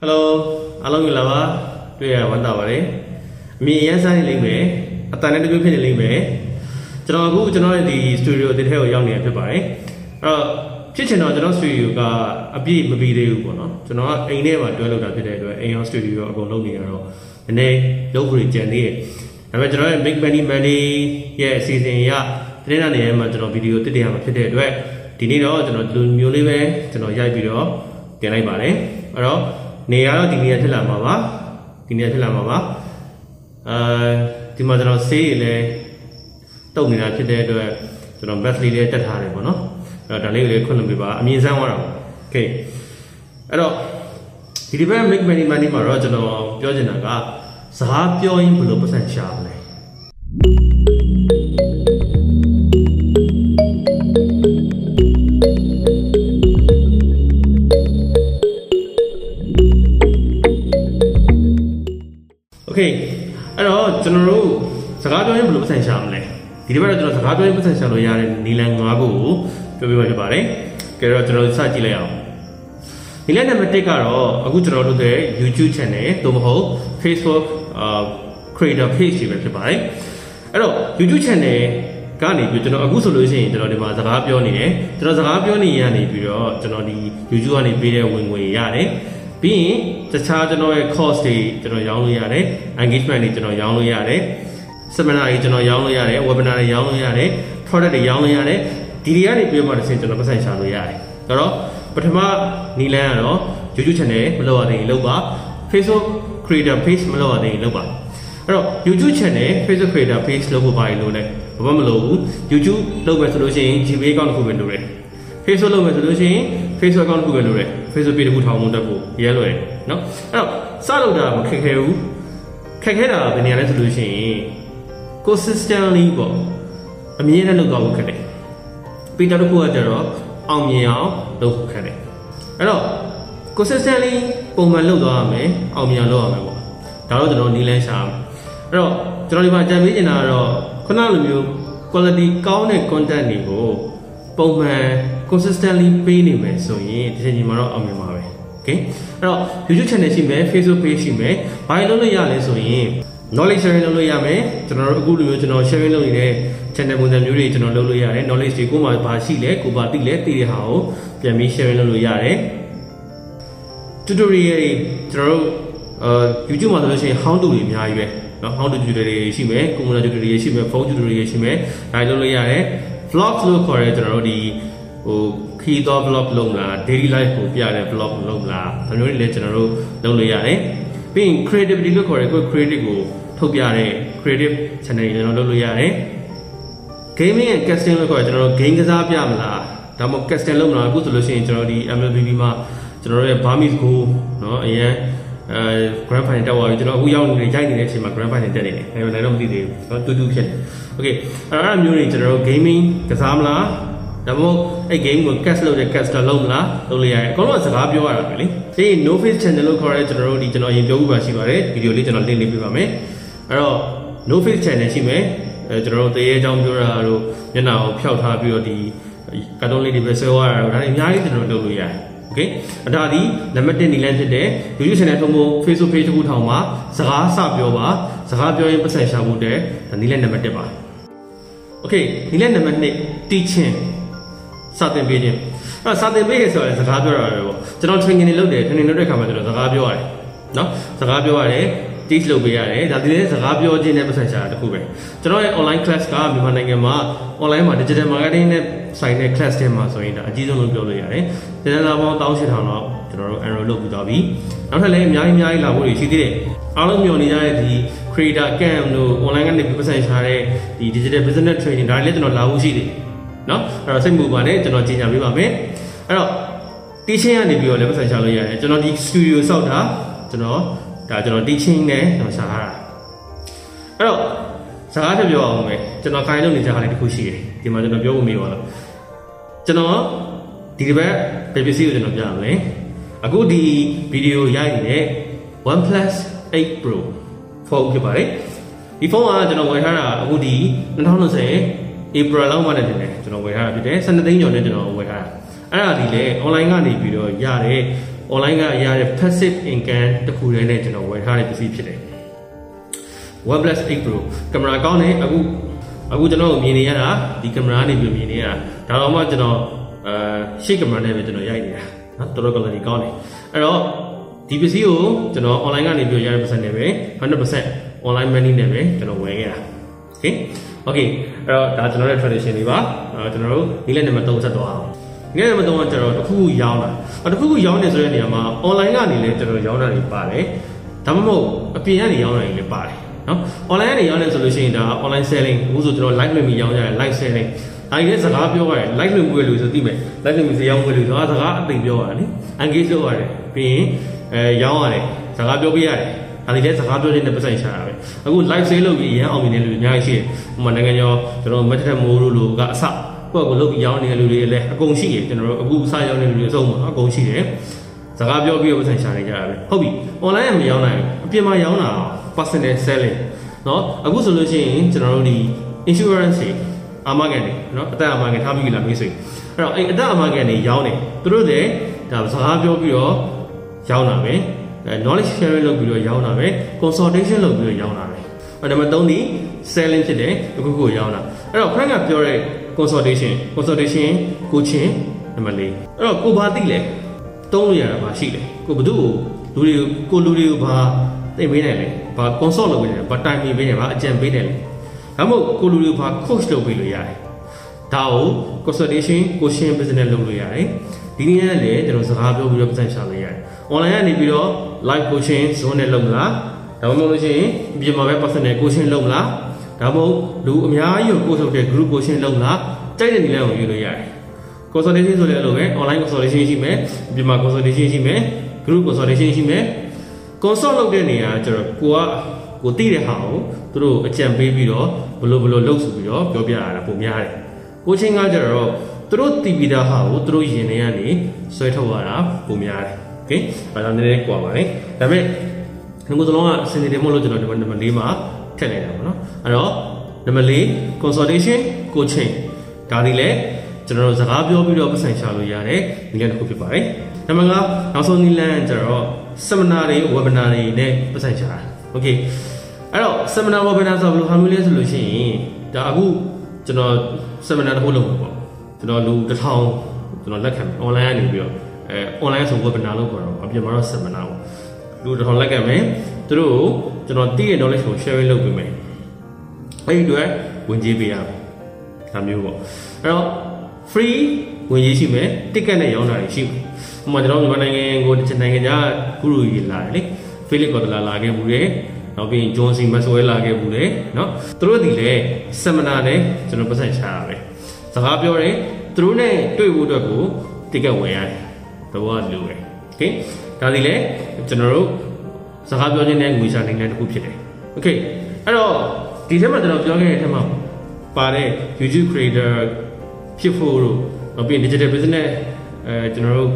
ဟယ်လိုအားလုံးမင်္ဂလာပါတွေ့ရဝမ်းသာပါတယ်အမြင်အရမ်းစားနေလိမ့်မယ်အတန်နဲ့တကွေးဖြစ်နေလိမ့်မယ်ကျွန်တော်အခုကျွန်တော်ရဲ့ဒီစတူဒီယိုတစ်ထဲကိုရောက်နေတာဖြစ်ပါတယ်အဲ့တော့ဖြစ်ချင်တော့ကျွန်တော်စတူဒီယိုကအပြည့်မပြီးသေးဘူးပေါ့နော်ကျွန်တော်ကအိမ်ထဲမှာတွဲလုပ်တာဖြစ်တဲ့အတွက်အိမ်ရောစတူဒီယိုအကုန်လုပ်နေရတော့နည်းနည်းရုပ်ကြီးကြံသေးတယ်ဒါပေမဲ့ကျွန်တော်ရဲ့ Make Money Money ရဲ့အစီအစဉ်အရတနေ့နေ့မှာကျွန်တော်ဗီဒီယိုတစ်တရမှာဖြစ်တဲ့အတွက်ဒီနေ့တော့ကျွန်တော်ဒီလိုမျိုးလေးပဲကျွန်တော်ရိုက်ပြီးတော့တင်လိုက်ပါတယ်အဲ့တော့ နေရတော့ဒီနေရာဖြစ်လာမှာပါဒီနေရာဖြစ်လာမှာပါအဲဒီမှာကျွန်တော်ဆေးရည်လဲတုတ်နေတာဖြစ်တဲ့အတွက်ကျွန်တော် battery လေးတက်ထားတယ်ပေါ့နော်အဲ့တော့ဒါလေးကိုလေးခွင့်လို့ပြပါအမြင်ဆန်းသွားတာပေါ့ okay အဲ့တော့ဒီဒီဘက် make money money မှာတော့ကျွန်တော်ပြောချင်တာကစကားပြောရင်ဘယ်လိုပတ်စံရှာမလဲ OK အဲ့တော့ကျွန်တော်တို့စကားပြောရင်ဘယ်လိုပတ်စံရှာမလဲဒီတစ်ပတ်တော့ကျွန်တော်စကားပြောရင်ပတ်စံရှာလို့ရတဲ့နီလန်၅ခုကိုပြောပြမှာဖြစ်ပါတယ်ကဲတော့ကျွန်တော်စကြည့်လိုက်အောင်နီလန်နံပါတ်1ကတော့အခုကျွန်တော်လုပ်တဲ့ YouTube channel သို့မဟုတ် Facebook အာ creator page တွေပဲဖြစ်ပါတယ်အဲ့တော့ YouTube channel ကနေပြီးကျွန်တော်အခုဆိုလို့ရှိရင်ကျွန်တော်ဒီမှာစကားပြောနေတယ်ကျွန်တော်စကားပြောနေရနေပြီးတော့ကျွန်တော်ဒီ YouTube ကနေပေးတဲ့ဝင်ငွေရတယ် ပြီးရင်တခြားကျွန်တော်ရဲ့ course တွေကျွန်တော်ရောင်းလို့ရတယ် engagement တွေကျွန်တော်ရောင်းလို့ရတယ် seminar တွေကျွန်တော်ရောင်းလို့ရတယ် webinar တွေရောင်းလို့ရတယ် product တွေရောင်းလို့ရတယ်ဒီတွေကနေပြောမှတစ်ဆင့်ကျွန်တော်ပတ်ဆိုင်ရှာလို့ရတယ်ဒါတော့ပထမနီလန်းကတော့ YouTube channel မလုပ်ရသေးရင်လုပ်ပါ Facebook creator page မလုပ်ရသေးရင်လုပ်ပါအဲ့တော့ YouTube channel Facebook creator page လုပ်ဖို့ပါရင်လို့လဲဘာမှမလုပ်ဘူး YouTube လုပ်မယ်ဆိုလို့ရှိရင် Gmail account တစ်ခုပဲလုပ်တယ် Facebook လုပ်မယ်ဆိုလို့ရှိရင် Facebook account တစ်ခုပဲလုပ်တယ် Facebook page တစ်ခုထောင်ဖို့တက်ဖို့ရဲလွယ်တယ်နော်အဲ့တော့စလုပ်တာမခက်ခဲဘူးခက်ခဲတာဘယ်နေရာလဲဆိုလို့ရှိရင် consistently ပေါ့အမြဲတမ်းလုပ်သွားဖို့ခက်တယ်ပြီးတော့တစ်ခုကကျတော့အောင်မြင်အောင်လုပ်ဖို့ခက်တယ်အဲ့တော့ consistently ပုံမှန်လုပ်သွားရမယ်အောင်မြင်အောင်လုပ်ရမယ်ပေါ့ဒါတော့ကျွန်တော်နီးလန်းရှာမယ်အဲ့တော့ကျွန်တော်ဒီမှာကြံပေးနေတာကတော့ခုနလိုမျိုး quality ကောင်းတဲ့ content တွေကိုပုံမှန် consistently ပေးနေမယ်ဆိုရင်ဒီချိန်မှာတော့အောင်မြင်ပါပဲ okay အဲ့တော့ YouTube channel ရှိမယ် Facebook page ရှိမယ်ဘာလို့လုပ်လို့ရလဲဆိုရင် knowledge sharing လုပ်လို့ရမယ်ကျွန်တော်တို့အခုလိုမျိုးကျွန်တော် sharing လုပ်နေတဲ့ channel ပုံစံမျိုးတွေကျွန်တော်လုပ်လို့ရတယ် knowledge တွေကိုမှဘာရှိလဲကိုပါသိလဲသိတဲ့ဟာကိုပြန်ပြီး sharing လုပ်လို့ရတယ် tutorial တွေကျွန်တော်တို့အာ YouTube မှာဆိုလို့ရှိရင် how to တွေအများကြီးပဲเนาะ how to tutorial တွေရှိမယ် computer tutorial တွေရှိမယ် phone tutorial တွေရှိမယ်ဒါလုပ်လို့ရတယ် vlog လို့ခေါ်ရဲကျွန်တော်တို့ဒီ ဟိုခီးသော vlog လုပ်မလား daily life ကိုပြတဲ့ vlog လုပ်မလားဒါမျိုးတွေလည်းကျွန်တော်တို့လုပ်လို့ရတယ်ပြီးရင် creativity လို့ခေါ်ရဲကို creative ကိုထုတ်ပြတဲ့ creative channel တွေကျွန်တော်လုပ်လို့ရတယ် gaming and casting လို့ခေါ်ရဲကျွန်တော်တို့ game ကစားပြမလားဒါမှမဟုတ် casting လုပ်မလားအခုဆိုလို့ရှိရင်ကျွန်တော်ဒီ MLBB မှာကျွန်တော်တို့ရဲ့ Burmese Go เนาะအရင်အဲ grand final တက်သွားပြီကျွန်တော်အခုရောက်နေရိုက်နေတဲ့အချိန်မှာ grand final တက်နေတယ်အဲဒါလည်းတော့မသိသေးဘူးเนาะတူတူဖြစ်နေ okay အဲ့တော့အဲ့မျိုးတွေကျွန်တော်တို့ gaming ကစားမလား ဒါမှမဟုတ်အဲ့ game ကို cast လုပ်တဲ့ caster လုပ်မလားလုပ်လို့ရတယ်အကုန်လုံးစကားပြောရတာပဲလေဒီ no face channel လို့ခေါ်ရဲကျွန်တော်တို့ဒီကျွန်တော်ရင်ပြောဥပါရှိပါတယ်ဗီဒီယိုလေးကျွန်တော် link လေးပြပါမယ်အဲ့တော့ no face channel ရှိမယ်အဲကျွန်တော်တို့တရေအကြောင်းပြောတာတို့မျက်နှာကိုဖျောက်ထားပြီးတော့ဒီကာတွန်းလေးတွေပဲဆွဲသွားတာတို့ဒါတွေအများကြီးကျွန်တော်တို့လုပ်လို့ရတယ် okay အဒါဒီနံပါတ်1နီလန်းဖြစ်တဲ့ YouTube channel ထုံးဖို့ Facebook page တစ်ခုထောင်မှာစကားစပြောပါစကားပြောရင်ပတ်သက်ရှာဖို့တဲ့နီလန်းနံပါတ်1ပါ okay နီလန်းနံပါတ်2 teaching စတင်ပေးခြင်းအဲ့တော့စတင်ပေးရဆိုရင်စကားပြောတာပဲပေါ့ကျွန်တော် training တွေလုပ်တယ် training လုပ်တဲ့အခါမှာကျွန်တော်စကားပြောရတယ်နော်စကားပြောရတယ် teach လုပ်ပေးရတယ်ဒါဒီလည်းစကားပြောခြင်းနဲ့ပတ်သက်ရှာတာတခုပဲကျွန်တော်ရဲ့ online class ကမြန်မာနိုင်ငံမှာ online မှာ digital marketing နဲ့ဆိုင်တဲ့ class တွေမှာဆိုရင်ဒါအကြီးဆုံးလို့ပြောလို့ရတယ်။ဒီနေ့လာပေါင်း18000တော့ကျွန်တော်တို့ enroll လုပ်ပြီးသွားပြီ။နောက်ထပ်လည်းအများကြီးအများကြီးလာဖို့ရှိသေးတယ်။အားလုံးမျှော်နေကြတဲ့ဒီ creator camp တို့ online ကနေပတ်သက်ရှာတဲ့ဒီ digital business training ဒါလည်းကျွန်တော်လာဖို့ရှိတယ်။ နော်အဲ့တော့စိတ်မူပါနဲ့ကျွန်တော်ကြီးညာပေးပါမယ်။အဲ့တော့ teaching ကနေပြီးတော့လည်းပတ်သက်ရှာလို့ရတယ်။ကျွန်တော်ဒီ studio ဆောက်တာကျွန်တော်ဒါကျွန်တော် teaching နဲ့ကျွန်တော်ရှာထားတာ။အဲ့တော့စကားထပြောအောင်မယ်ကျွန်တော်ခိုင်းလုပ်နေကြတာလေးတစ်ခုရှိတယ်ဒီမှာကျွန်တော်ပြောဖို့မေးပါလားကျွန်တော်ဒီတစ်ပတ်ဘယ်ပစ္စည်းကိုကျွန်တော်ပြရမလဲအခုဒီဗီဒီယိုရိုက်နေတဲ့ OnePlus 8 Pro ဖုန်းဖြစ်ပါတယ်ဒီဖုန်းကကျွန်တော်ဝယ်ထားတာအခုဒီ2020 April လောက်မှလည်းတင်တယ် ကျွန်တော်ဝယ်ထားတာဖြစ်တယ်12သိန်းကျော်နဲ့ကျွန်တော်ဝယ်ထားတာအဲ့ဒါဒီလေ online ကနေပြီးတော့ရတဲ့ online ကရတဲ့ passive income တစ်ခုတည်းနဲ့ကျွန်တော်ဝယ်ထားတဲ့ပစ္စည်းဖြစ်တယ် OnePlus 8 Pro ကင်မရာကောင်းတယ်အခုအခုကျွန်တော်မြင်နေရတာဒီကင်မရာနေပြီးမြင်နေရတာဒါတော့မှကျွန်တော်အဲရှေ့ကင်မရာနဲ့ပဲကျွန်တော်ရိုက်နေတာနော်တော်တော် quality ကောင်းတယ်အဲ့တော့ဒီပစ္စည်းကိုကျွန်တော် online ကနေပြီးရတဲ့ပတ်စံနဲ့ပဲ100% online money နဲ့ပဲကျွန်တော်ဝယ်ခဲ့တာ okay okay အဲ့တော့ဒါကျွန်တော်ရဲ့ tradition တွေပါအဲကျွန်တော်တို့ဒီလက်နံပါတ်3ဆက်သွားအောင်ဒီလက်နံပါတ်3ကကျွန်တော်တစ်ခုခုရောင်းတာအဲတစ်ခုခုရောင်းနေဆိုတဲ့နေရာမှာ online ကနေလည်းကျွန်တော်ရောင်းတာတွေပါတယ်ဒါမှမဟုတ်အပြင်ကနေရောင်းတာတွေလည်းပါတယ်နော် online ကနေရောင်းနေဆိုလို့ရှိရင်ဒါ online selling အခုဆိုကျွန်တော် live လွှင့်ပြီးရောင်းကြတယ် live selling အဲဒီလည်းစကားပြောရတယ် live လွှင့်ပွဲလို့ဆိုသိမယ် live လွှင့်ပြီးဇာတ်ပွဲလို့ဆိုတာစကားအသိပြောရတယ်လေ engage လုပ်ရတယ်ပြီးရင်အဲရောင်းရတယ်စကားပြောပြရတယ် ဒါဒီလည်းစကားပြောတဲ့ပတ်စံချတာပဲအခု live sale လုပ်ပြီးရန်အောင်နေတဲ့လူတွေအများကြီးရှိတယ်ဥပမာနိုင်ငံကျော်ကျွန်တော် method မိုးလို့လို့ကအစကိုယ့်ကိုလုပ်ပြီးရောင်းနေတဲ့လူတွေလည်းအကုန်ရှိတယ်ကျွန်တော်တို့အခုစရောင်းနေတဲ့လူတွေအစုံမှာအကုန်ရှိတယ်စကားပြောပြီးတော့ပတ်စံချနေကြတာပဲဟုတ်ပြီ online ကမရောင်းနိုင်ဘူးအပြင်မှာရောင်းတာ personal selling เนาะအခုဆိုလို့ရှိရင်ကျွန်တော်တို့ဒီ insurance တွေအာမခံတွေเนาะအသက်အာမခံထားပြီးလာပြီဆိုရင်အဲ့တော့အဲ့အသက်အာမခံတွေရောင်းတယ်သူတို့လည်းဒါစကားပြောပြီးတော့ရောင်းတာပဲအဲ knowledge sharing လုပ်ပြီးတော့ရောင်းတာပဲ consultation လုပ်ပြီးတော့ရောင်းတာပဲအဲ့နံပါတ်3ဒီ selling ဖြစ်တယ်အခုခုရောင်းတာအဲ့တော့ခရက်ကပြောတဲ့ consultation consultation coaching နံပါတ်4အဲ့တော့ကိုဘာသိလဲတုံးလို့ရတာပါရှိတယ်ကိုဘသူ့ကိုလူတွေကိုလူတွေကိုဘာသိပေးနိုင်လဲဘာ consult လုပ်ပေးနိုင်လဲဘာ time ပေးနိုင်လဲဘာအကြံပေးနိုင်လဲဒါမှမဟုတ်ကိုလူတွေကိုဘာ coach လုပ်ပေးလို့ရတယ်ဒါကို consultation coaching business လုပ်လို့ရတယ် ဒီနည်းနဲ့လည်းကျွန်တော်စကားပြောပြီးတော့ပတ်စံရှာလို့ရတယ် online ကနေပြီးတော့ live coaching zone နဲ့လုပ်မလားဒါမှမဟုတ်လို့ရှိရင်ပြင်မှာပဲ personal coaching လုပ်မလားဒါမှမဟုတ်လူအများကြီးကို coach လုပ်တဲ့ group coaching လုပ်မလားကြိုက်တဲ့နည်းလမ်းကိုယူလို့ရတယ် consultation ဆိုလည်းအဲ့လိုပဲ online consultation ရှိမယ်ပြင်မှာ consultation ရှိမယ် group consultation ရှိမယ် consult လုပ်တဲ့နေရာကျတော့ကိုကကိုသိတဲ့ဟာကိုသူတို့အကြံပေးပြီးတော့ဘလို့ဘလို့လုပ်ဆိုပြီးတော့ပြောပြရတာပုံများတယ်ကိုချင်းကကျတော့ သူတို့တည်ပြီးသားဟာကိုသူတို့ရင်ထဲကနေဆွဲထုတ်ရတာပုံများတယ်โอเคအဲဒါနည်းနည်းကွာပါလေဒါပေမဲ့ငါတို့လုံးကစင်တယ်မို့လို့ကျွန်တော်ဒီမှာနံပါတ်၄မှာထည့်လိုက်တာပေါ့နော်အဲ့တော့နံပါတ်၄ consultation coaching ဒါဒီလေကျွန်တော်တို့စကားပြောပြီးတော့ပတ်စံရှာလို့ရတယ်ဒီလည်းတစ်ခုဖြစ်ပါတယ်နံပါတ်၅နောက်ဆုံးနည်းလမ်းကျတော့ seminar တွေ webinar တွေနဲ့ပတ်စံရှာတာ okay အဲ့တော့ seminar webinar ဆိုဘယ်လိုဟာမျိုးလဲဆိုလို့ရှိရင်ဒါအခုကျွန်တော် seminar တစ်ခုလုပ်မှာပေါ့ ါ့ ကျွန်တော်လူတစ်ထောင်ကျွန်တော်လက်ခံမယ် online ကနေပြီးတော့အဲ online ဆို webinar လုပ်ခေါ်တော့အပြင်မှာတော့ seminar ပေါ့လူတစ်ထောင်လက်ခံမယ်သူတို့ကိုကျွန်တော်တည့်ရဲ့ knowledge ကို sharing လုပ်ပေးမယ်အဲ့ဒီအတွက်ဝင်ကြေးပေးရမယ်ဒါမျိုးပေါ့အဲ့တော့ free ဝင်ရေးရှိမယ် ticket နဲ့ရောင်းတာတွေရှိမယ်ဥပမာကျွန်တော်မြန်မာနိုင်ငံကိုတစ်ချက်နိုင်ငံခြားဂုရုကြီးလာတယ်လေဖိလစ်ကော်တလာလာခဲ့ဘူးတယ်နောက်ပြီးဂျွန်စီမက်ဆွဲလာခဲ့ဘူးတယ်နော်သူတို့ဒီလေဆမနာနဲ့ကျွန်တော်ပတ်သက်ချတာပဲ စကားပြောတယ်သူတို့နဲ့တွေ့ဖို့အတွက်ကို ticket ဝယ်ရတယ်တော့လိုတယ် okay ဒါဒီလေကျွန်တော်တို့စကားပြောခြင်းနဲ့ငွေရှာနိုင်တဲ့တစ်ခုဖြစ်တယ် okay အဲ့တော့ဒီထဲမှာကျွန်တော်ပြောခဲ့တဲ့အထက်မှာပါတဲ့ YouTube creator ဖြစ်ဖို့တို့နောက်ပြီး digital business အဲကျွန်တော်တို့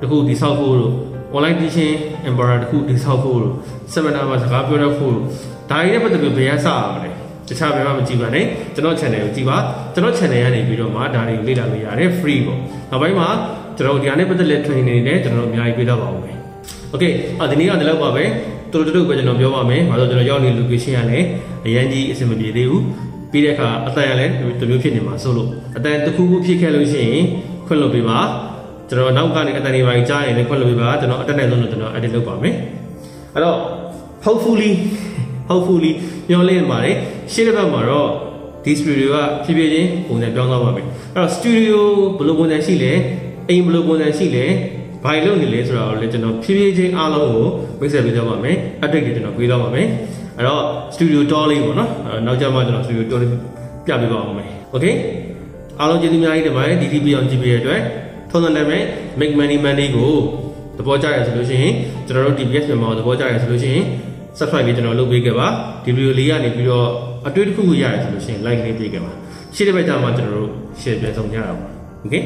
တခုတည်ဆောက်ဖို့တို့ online teaching empire တခုတည်ဆောက်ဖို့တို့ seminar မှာစကားပြောရဖို့တို့ဒါတွေနဲ့ပတ်သက်ပြီးဘယ်ရစရမလဲ တခြားဘယ်မှမကြည့်ပါနဲ့ကျွန်တော် channel ကိုကြည့်ပါကျွန်တော် channel ကနေပြီးတော့မှဒါတွေလေ့လာလို့ရတယ် free ပေါ့နောက်ပိုင်းမှာကျွန်တော်ဒီဟာနဲ့ပတ်သက်တဲ့ training တွေနဲ့ကျွန်တော်အများကြီးပေးတော့ပါဦးမယ် okay အဲဒီနေ့ကလည်းလောက်ပါပဲတူတူပဲကျွန်တော်ပြောပါမယ်ဘာလို့ကျွန်တော်ရောက်နေ location ကလည်းအရင်ကြီးအဆင်မပြေသေးဘူးပြီးတဲ့အခါအတန်ရလည်းတမျိုးဖြစ်နေမှာဆိုလို့အတန်တစ်ခုခုဖြစ်ခဲ့လို့ရှိရင်ခွင့်လွှတ်ပေးပါကျွန်တော်နောက်ကနေအတန်တွေပါကြားရင်လည်းခွင့်လွှတ်ပေးပါကျွန်တော်အတက်နဲ့ဆုံးတော့ကျွန်တော် edit လုပ်ပါမယ်အဲ့တော့ hopefully hopefully ညှော်လင့်ပါတယ်ရှေ့တစ်ပတ်မှာတော့ဒီ studio ကဖြည်းဖြည်းချင်းပုံစံပြောင်းသွားပါမယ်အဲ့တော့ studio ဘယ်လိုပုံစံရှိလဲအိမ်ဘယ်လိုပုံစံရှိလဲဘာလို့နေလဲဆိုတော့လည်းကျွန်တော်ဖြည်းဖြည်းချင်းအားလုံးကိုမိတ်ဆက်ပေးသွားပါမယ် update တွေကျွန်တော်ပေးသွားပါမယ်အဲ့တော့ studio tour လေးပေါ့နော်အဲ့နောက်ကျမှကျွန်တော် studio tour လေးပြပေးပါအောင်မယ် okay အားလုံးကျေးဇူးအများကြီးတင်ပါတယ် DTP အောင်ကြည့်ပေးရတဲ့အတွက်ထုံးစံတိုင်းပဲ make money money ကိုသဘောကျရဆိုလို့ရှိရင်ကျွန်တော်တို့ DPS မြန်မာကိုသဘောကျရဆိုလို့ရှိရင် subscribe လေးကျွန်တော်လုပ်ပေးခဲ့ပါဒီဗီဒီယိုလေးကနေပြီးတော့အတွေ့အတစ်ခုခုရတယ်ဆိုလို့ရှိရင် like လေးပေးခဲ့ပါရှေ့တစ်ပတ်ကျမှကျွန်တော်တို့ share ပြန်ဆောင်ကြရအောင် okay